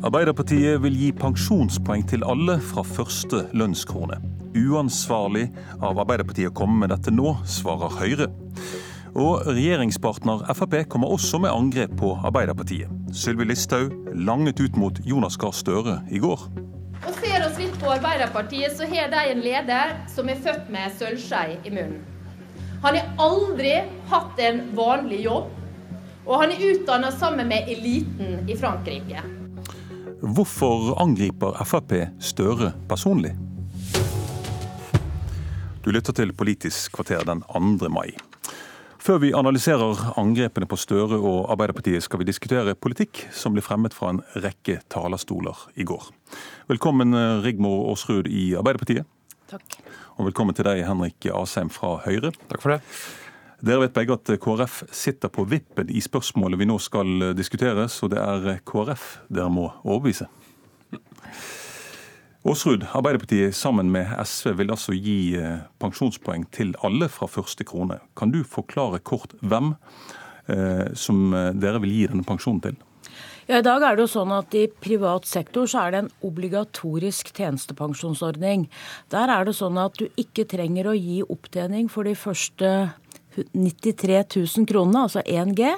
Arbeiderpartiet vil gi pensjonspoeng til alle fra første lønnskrone. Uansvarlig av Arbeiderpartiet å komme med dette nå, svarer Høyre. Og regjeringspartner Frp kommer også med angrep på Arbeiderpartiet. Sylvi Listhaug langet ut mot Jonas Gahr Støre i går. Og ser oss litt på Arbeiderpartiet, så har de en leder som er født med sølvskei i munnen. Han har aldri hatt en vanlig jobb, og han er utdanna sammen med eliten i Frankrike. Hvorfor angriper Frp Støre personlig? Du lytter til Politisk kvarter den 2. mai. Før vi analyserer angrepene på Støre og Arbeiderpartiet, skal vi diskutere politikk som ble fremmet fra en rekke talerstoler i går. Velkommen Rigmor Aasrud i Arbeiderpartiet. Takk. Og velkommen til deg, Henrik Asheim fra Høyre. Takk for det. Dere vet begge at KrF sitter på vippen i spørsmålet vi nå skal diskutere, så det er KrF dere må overbevise. Aasrud, Arbeiderpartiet sammen med SV vil altså gi eh, pensjonspoeng til alle fra første krone. Kan du forklare kort hvem eh, som eh, dere vil gi denne pensjonen til? Ja, I dag er det jo sånn at I privat sektor så er det en obligatorisk tjenestepensjonsordning. Der er det sånn at du ikke trenger å gi opptjening for de første 93 000 kronene, altså 1G.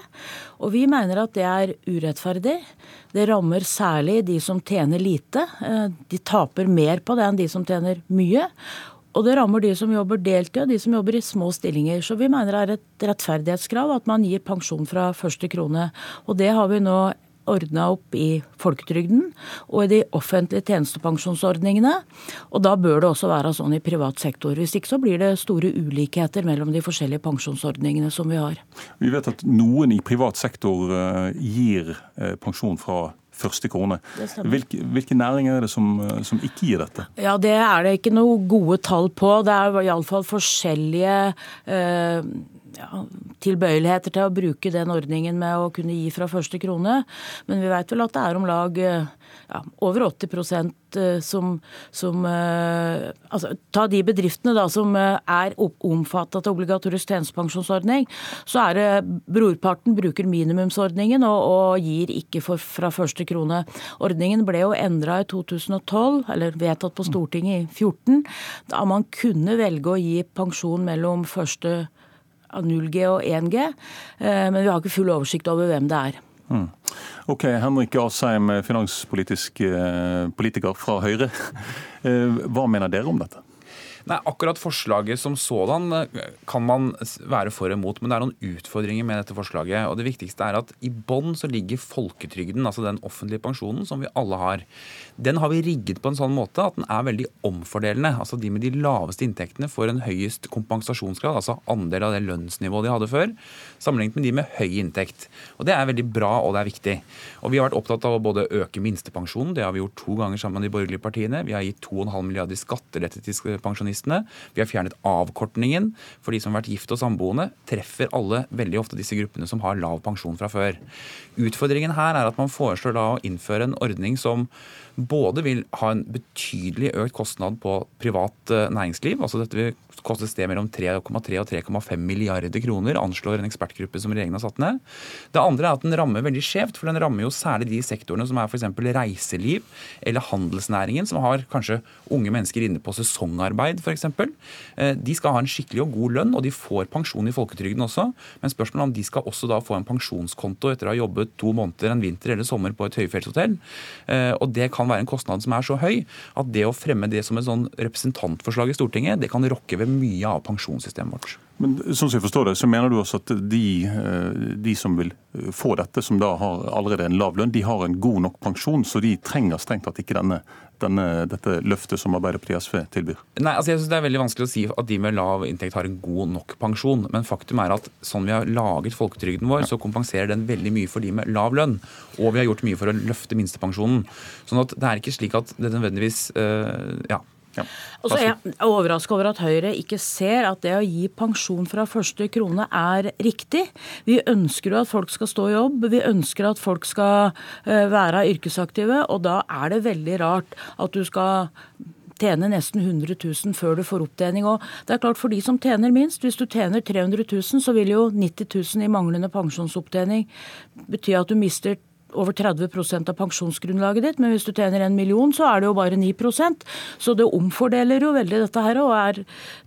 Og vi mener at det er urettferdig. Det rammer særlig de som tjener lite. Eh, de taper mer på det enn de som tjener mye. Og det rammer de som jobber deltid og de som jobber i små stillinger. Så vi mener det er et rettferdighetskrav at man gir pensjon fra første krone. Og det har vi nå ordna opp i folketrygden og i de offentlige tjenestepensjonsordningene. Og da bør det også være sånn i privat sektor. Hvis ikke så blir det store ulikheter mellom de forskjellige pensjonsordningene som vi har. Vi vet at noen i privat sektor eh, gir eh, pensjon fra første krone. Hvilke, hvilke, næringer er det som, eh, som, ikke gir dette? Ja, Det er det ikke noe gode tall på. Det er iallfall forskjellige eh, ja, tilbøyeligheter til å bruke den ordningen med å kunne gi fra første krone. Men vi vet vel at det er om lag ja, over 80 eh, som, som eh, altså, Ta de bedriftene da, som eh, er omfattet av obligatorisk tjenestepensjonsordning. Så er det brorparten bruker minimumsordningen og, og gir ikke for, fra første krone. Ordningen ble jo endra i 2012, eller vedtatt på Stortinget i 2014, da man kunne velge å gi pensjon mellom første krone 0G og 1G, eh, men vi har ikke full oversikt over hvem det er. Mm. Ok, Henrik Asheim, finanspolitisk eh, politiker fra Høyre. Eh, hva mener dere om dette? Nei, Akkurat forslaget som sådan eh, kan man være for og imot, men det er noen utfordringer med dette forslaget. og Det viktigste er at i bånn så ligger folketrygden, altså den offentlige pensjonen som vi alle har. Den har vi rigget på en sånn måte at den er veldig omfordelende. Altså De med de laveste inntektene får en høyest kompensasjonsgrad, altså andel av det lønnsnivået de hadde før, sammenlignet med de med høy inntekt. Og Det er veldig bra og det er viktig. Og Vi har vært opptatt av å både øke minstepensjonen, det har vi gjort to ganger sammen med de borgerlige partiene. Vi har gitt 2,5 milliarder i skattelette til pensjonister pensjonistene. Vi har fjernet avkortningen for de som har vært gift og samboende. Treffer alle veldig ofte disse gruppene som har lav pensjon fra før. Utfordringen her er at man foreslår da å innføre en ordning som både vil ha en betydelig økt kostnad på privat eh, næringsliv. altså Dette vil koste et sted mellom 3,3 og 3,5 milliarder kroner, anslår en ekspertgruppe som regjeringen har satt ned. Det andre er at den rammer veldig skjevt, for den rammer jo særlig de sektorene som er f.eks. reiseliv eller handelsnæringen, som har kanskje unge mennesker inne på sesongarbeid f.eks. Eh, de skal ha en skikkelig og god lønn, og de får pensjon i folketrygden også. Men spørsmålet om de skal også da få en pensjonskonto etter å ha jobbet to måneder en vinter eller sommer på et høyfjellshotell. Eh, og det kan kan være en kostnad som er så høy at det å fremme det som et sånn representantforslag i Stortinget, det kan rokke ved mye av pensjonssystemet vårt. Men sånn som jeg forstår det, så mener du også at de, eh, de, som vil få dette, som da har allerede en lav lønn, de har en god nok pensjon, så de trenger strengt tatt ikke denne denne, dette løftet som Arbeiderpartiet og SV tilbyr? Nei, altså jeg synes Det er veldig vanskelig å si at de med lav inntekt har en god nok pensjon. Men faktum er at sånn vi har laget folketrygden vår, så kompenserer den veldig mye for de med lav lønn. Og vi har gjort mye for å løfte minstepensjonen. Sånn at det er ikke slik at det nødvendigvis øh, ja, ja. Og så er jeg overraska over at Høyre ikke ser at det å gi pensjon fra første krone er riktig. Vi ønsker jo at folk skal stå i jobb, vi ønsker at folk skal eh, være yrkesaktive. Og da er det veldig rart at du skal tjene nesten 100 000 før du får opptjening. Og det er klart For de som tjener minst, hvis du tjener 300 000, så vil jo 90 000 i manglende pensjonsopptjening bety at du mister over 30 av pensjonsgrunnlaget ditt, men hvis du tjener en million, så er det jo bare 9% Så det omfordeler jo veldig dette her, og er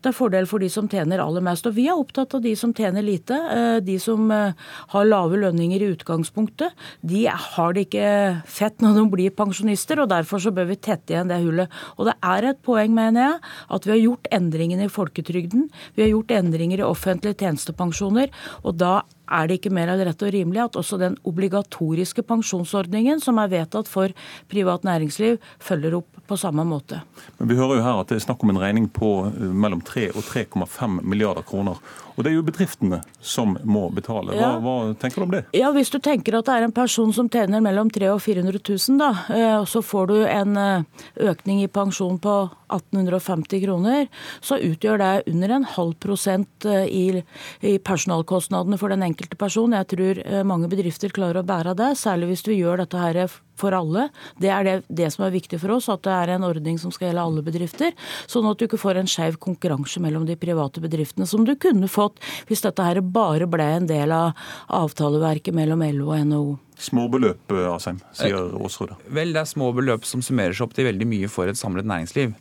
er fordel for de som tjener aller mest. Og vi er opptatt av de som tjener lite. Eh, de som eh, har lave lønninger i utgangspunktet, de har det ikke fett når de blir pensjonister, og derfor så bør vi tette igjen det hullet. Og det er et poeng, mener jeg, at vi har gjort endringene i folketrygden. Vi har gjort endringer i offentlige tjenestepensjoner, og da er det ikke mer rett og rimelig at også den obligatoriske pensjonsordningen som er vedtatt for privat næringsliv, følger opp på samme måte. Men Vi hører jo her at det er snakk om en regning på eh, mellom 3 og 3,5 milliarder kroner. Og det er jo bedriftene som må betale. Hva, ja. hva, tenker du om det? Ja, Hvis du tenker at det er en person som tjener mellom 300 og 400 000, da, eh, og så får du en eh, økning i pensjon på 1850 kroner, så utgjør det under en halv prosent i, i personalkostnadene for den enkelte person. Jeg tror mange bedrifter klarer å bære det, særlig hvis du gjør dette her for alle. Det er det, det, som er viktig for oss, at det er en ordning som skal gjelde alle bedrifter. Sånn at du ikke får en skeiv konkurranse mellom de private bedriftene, som du kunne fått hvis dette her bare ble en del av avtaleverket mellom LO og NHO. Små beløp, eh, Asheim, sier Aasrud. Vel, det er små beløp som summerer seg opp til veldig mye for et samlet næringsliv.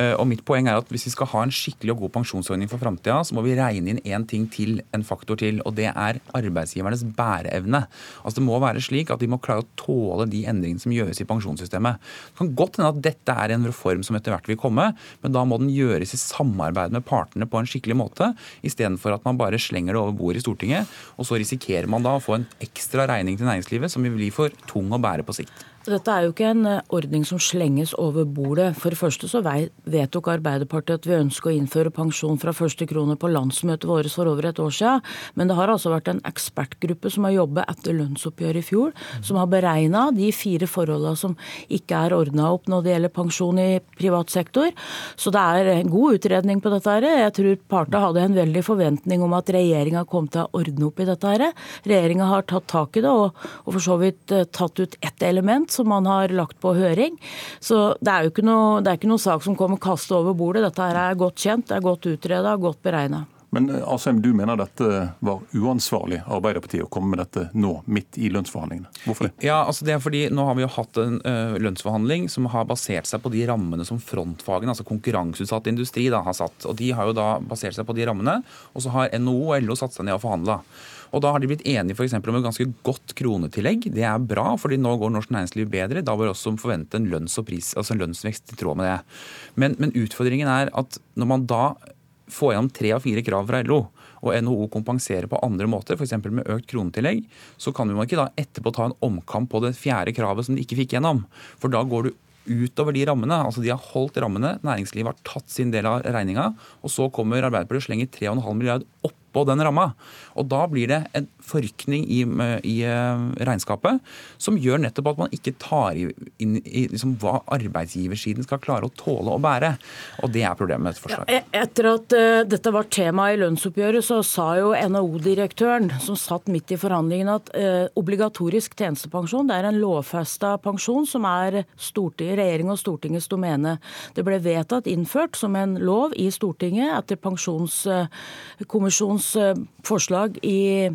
Eh, og mitt poeng er at Hvis vi skal ha en skikkelig og god pensjonsordning for framtida, så må vi regne inn én ting til, en faktor til, og det er arbeidsgivernes bæreevne. Altså Det må være slik at de må klare å tåle de endringene som gjøres i pensjonssystemet. Det kan godt hende at dette er en reform som etter hvert vil komme, men da må den gjøres i samarbeid med partene på en skikkelig måte, istedenfor at man bare slenger det over bordet i Stortinget, og så risikerer man da å få en ekstra regning til næringslivet næringslivet som vil bli for tung å bære på sikt. Dette er jo ikke en eh, ordning som slenges over bordet. For det første så vedtok Arbeiderpartiet at vi ønsker å innføre pensjon fra første krone på landsmøtet vårt for over et år siden. Men det har altså vært en ekspertgruppe som har jobbet etter lønnsoppgjøret i fjor, som har beregna de fire forholdene som ikke er ordna opp når det gjelder pensjon i privat sektor. Så det er en god utredning på dette. her. Jeg tror partene hadde en veldig forventning om at regjeringa kom til å ordne opp i dette. her. Regjeringa har tatt tak i det og, og for så vidt eh, tatt ut ett element som man har lagt på høring. Så det er jo ikke noe, det er ikke noe sak som kommer kastet over bordet. Dette her er godt kjent, det er godt utreda, godt beregna. Men eh, Asheim, du mener dette var uansvarlig Arbeiderpartiet å komme med dette nå, midt i lønnsforhandlingene. Hvorfor det? Ja, altså det er fordi Nå har vi jo hatt en uh, lønnsforhandling som har basert seg på de rammene som frontfagene, altså konkurranseutsatt industri, da, har satt. Og De har jo da basert seg på de rammene. Og så har NHO og LO satt seg ned og forhandla. Og Da har de blitt enige for om et ganske godt kronetillegg. Det er bra, fordi nå går norsk næringsliv bedre. Da bør også forvente en lønns- pris, altså en lønnsvekst i tråd med det. Men, men utfordringen er at når man da får gjennom tre av fire krav fra LO, og NHO kompenserer på andre måter, f.eks. med økt kronetillegg, så kan man ikke da etterpå ta en omkamp på det fjerde kravet som de ikke fikk gjennom. For da går du utover de rammene. altså De har holdt rammene, næringslivet har tatt sin del av regninga, og så kommer Arbeiderpartiet og slenger 3,5 milliard opp oppå den ramma. Og da blir det en forrykning i, i eh, regnskapet som gjør nettopp at man ikke tar inn i liksom, hva arbeidsgiversiden skal klare å tåle å bære. Og det er problemet med dette forslaget. Ja, e-, etter at uh, dette var tema i lønnsoppgjøret, så sa jo NHO-direktøren, som satt midt i forhandlingene, at uh, obligatorisk tjenestepensjon det er en lovfesta pensjon som er regjering og Stortingets domene. Det ble vedtatt innført som en lov i Stortinget etter pensjonskommisjonens forslag i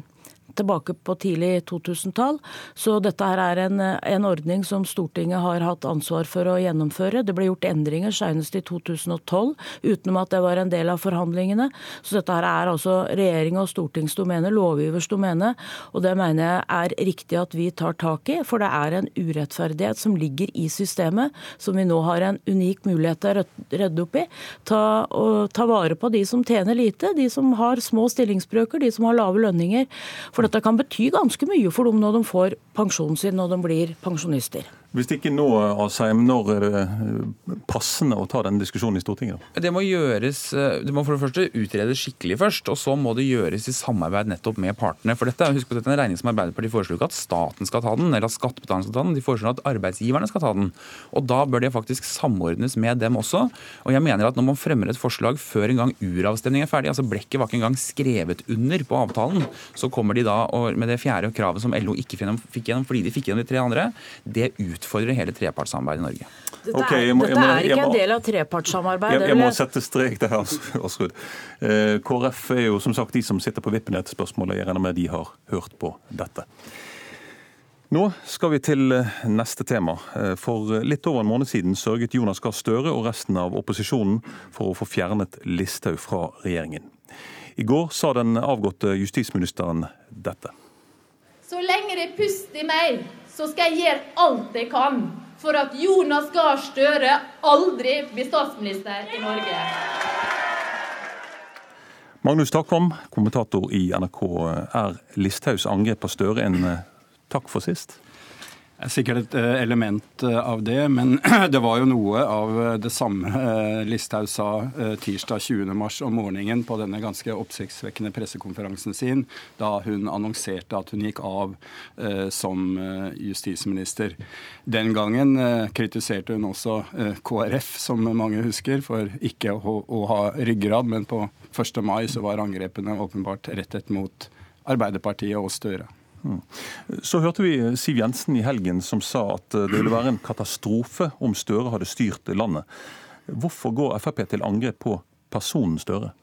tilbake på tidlig 2000-tall. Så dette her er en, en, ordning som Stortinget har hatt ansvar for å gjennomføre. Det ble gjort endringer senest i 2012, utenom at det var en del av forhandlingene. Så dette her er altså regjering og stortings domene, lovgivers domene. Og det mener jeg er riktig at vi tar tak i, for det er en urettferdighet som ligger i systemet, som vi nå har en unik mulighet til å redde opp i. Ta, og, ta vare på de som tjener lite, de som har små stillingsbrøker, de som har lave lønninger. For dette kan bety ganske mye for dem når de får pensjonen sin når de blir pensjonister. Hvis ikke nå, Asheim, når er det eh, passende å ta denne diskusjonen i Stortinget? Det må gjøres, eh, det må for det første utredes skikkelig først, og så må det gjøres i samarbeid nettopp med partene. For dette, husk på dette en regning som Arbeiderpartiet foreslår ikke at staten skal ta den, eller at skattebetalerne skal ta den, de foreslår at arbeidsgiverne skal ta den. Og Da bør det faktisk samordnes med dem også. Og jeg mener at når man fremmer et forslag før engang uravstemningen er ferdig, altså blekket var ikke engang skrevet under på avtalen, så kommer de da med det fjerde kravet som LO ikke fikk gjennom fordi de fikk gjennom de tre andre, det utfordrer hele trepartssamarbeidet i Norge. Dette, okay, er, må, jeg må, er ikke en del av trepartssamarbeidet? Jeg, jeg, må sette strek der, Aasrud. Eh, KrF er jo som sagt de som sitter på vippen i dette spørsmålet. Jeg regner med de har hørt på dette. Nå skal vi til eh, neste tema. Eh, for litt over en måned siden sørget Jonas Gahr Støre og resten av opposisjonen for å få fjernet Listhaug fra regjeringen. I går sa den avgåtte justisministeren dette. Så lenge det er pust i meg, så skal jeg gjøre alt jeg kan for at Jonas Gahr Støre aldri blir statsminister i Norge. Magnus Takvam, kommentator i NRK. Er Listhaugs angrep på Støre en eh, Takk for sist. Det er sikkert et eh, element eh, av det, men det var jo noe av eh, det samme Listhaug sa tirsdag 20.3 om morgenen på denne ganske oppsiktsvekkende pressekonferansen sin, da hun annonserte at hun gikk av som justisminister. Den gangen kritiserte hun også KrF, som mange husker, for ikke å, ha ryggrad, men på 1. mai var angrepene åpenbart rettet mot Arbeiderpartiet og Støre. Så hørte vi Siv Jensen i helgen som sa at det ville være en katastrofe om Støre hadde styrt landet. Hvorfor går Frp til angrep på personen Støre?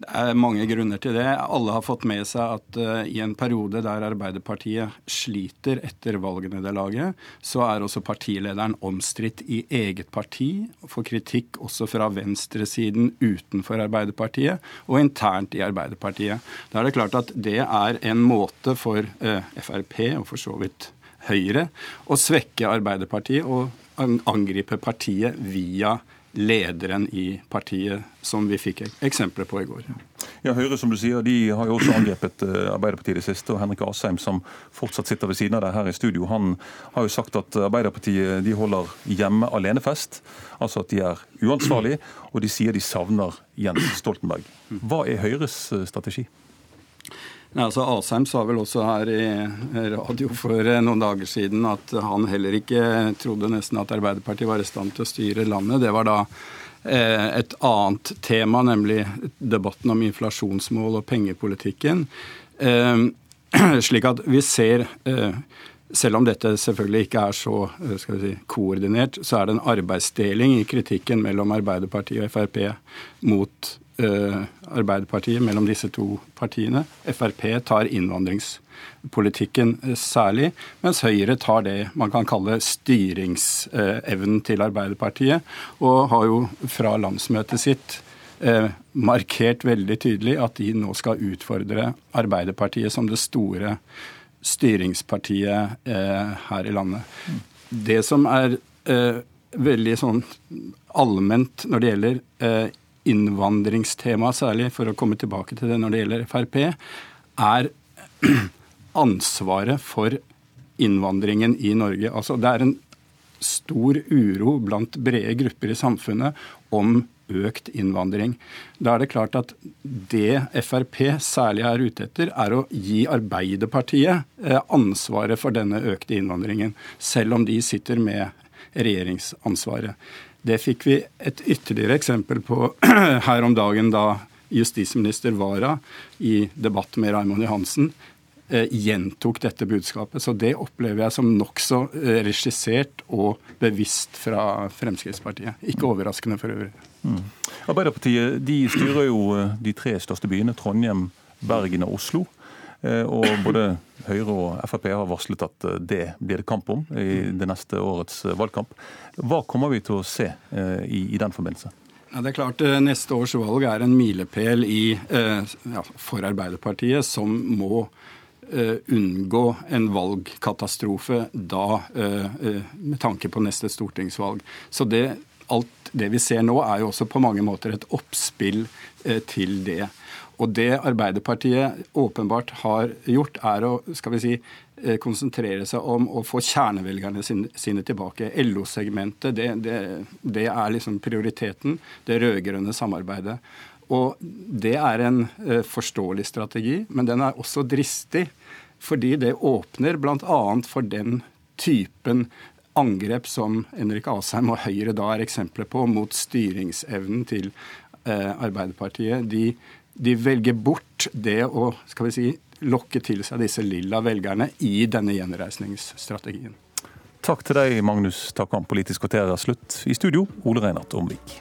Det er mange grunner til det. Alle har fått med seg at uh, i en periode der Arbeiderpartiet sliter etter valgnederlaget, så er også partilederen omstridt i eget parti, får kritikk også fra venstresiden utenfor Arbeiderpartiet og internt i Arbeiderpartiet. Da er det klart at det er en måte for uh, Frp, og for så vidt Høyre, å svekke Arbeiderpartiet og angripe partiet via lederen i partiet, som vi fikk eksempler på i går. Ja, Høyre som du sier, de har jo også angrepet eh, Arbeiderpartiet det siste. og Henrik Asheim, som fortsatt sitter ved siden av deg her i studio, han har jo sagt at Arbeiderpartiet de holder hjemme alene-fest. Altså at de er uansvarlige, og de sier de savner Jens Stoltenberg. Hva er Høyres eh, strategi? Nei, altså Asheim sa vel også her i radio for eh, noen dager siden at han heller ikke trodde nesten at Arbeiderpartiet var i stand til å styre landet. Det var da eh, et annet tema, nemlig debatten om inflasjonsmål og pengepolitikken. Eh, slik at vi ser selv om dette selvfølgelig ikke er så si, koordinert, så er det en arbeidsdeling i kritikken mellom Arbeiderpartiet og Frp mot Arbeiderpartiet mellom disse to partiene. Frp tar innvandringspolitikken eh, særlig, mens Høyre tar det man kan kalle styringsevnen til Arbeiderpartiet, og har jo fra landsmøtet sitt eh, markert veldig tydelig at de nå skal utfordre Arbeiderpartiet som det store styringspartiet her i landet. Det som er veldig sånn allment når det gjelder innvandringstema særlig, for å komme tilbake til det når det gjelder Frp, er ansvaret for innvandringen i Norge. Altså, det er en stor uro blant brede grupper i samfunnet om økt innvandring. Da er det klart at det Frp særlig er ute etter, er å gi Arbeiderpartiet eh, ansvaret for denne økte innvandringen, selv om de sitter med regjeringsansvaret. Det fikk vi et ytterligere eksempel på her om dagen da justisminister Wara i debatt med Raymond Johansen eh, gjentok dette budskapet. Så det opplever jeg som nokså eh, regissert og bevisst fra Fremskrittspartiet. Ikke overraskende for øvrig. Mm. Arbeiderpartiet de styrer jo eh, de tre største byene, Trondheim, Bergen og Oslo. Eh, og både Høyre og Frp har varslet at eh, det blir det kamp om i det neste årets eh, valgkamp. Hva kommer vi til å se i, i den forbindelse? Ja, det er klart Neste års valg er en milepæl ja, for Arbeiderpartiet, som må unngå en valgkatastrofe da, med tanke på neste stortingsvalg. Så det, alt det vi ser nå, er jo også på mange måter et oppspill til det. Og det Arbeiderpartiet åpenbart har gjort, er å skal vi si, eh, konsentrere seg om å få kjernevelgerne sine, tilbake. LO-segmentet, det, det, det, er liksom prioriteten. Det rød-grønne samarbeidet. Og det er en eh, forståelig strategi, men den er også dristig. Fordi det åpner bl.a. for den typen angrep som Henrik Asheim og Høyre da er eksempler på, mot styringsevnen til eh, Arbeiderpartiet. De de velger bort det å skal vi si, lokke til seg disse lilla velgerne i denne gjenreisningsstrategien. Takk til deg, Magnus Takam. Politisk kvarter er slutt. I studio, Ole Reinert Omvik.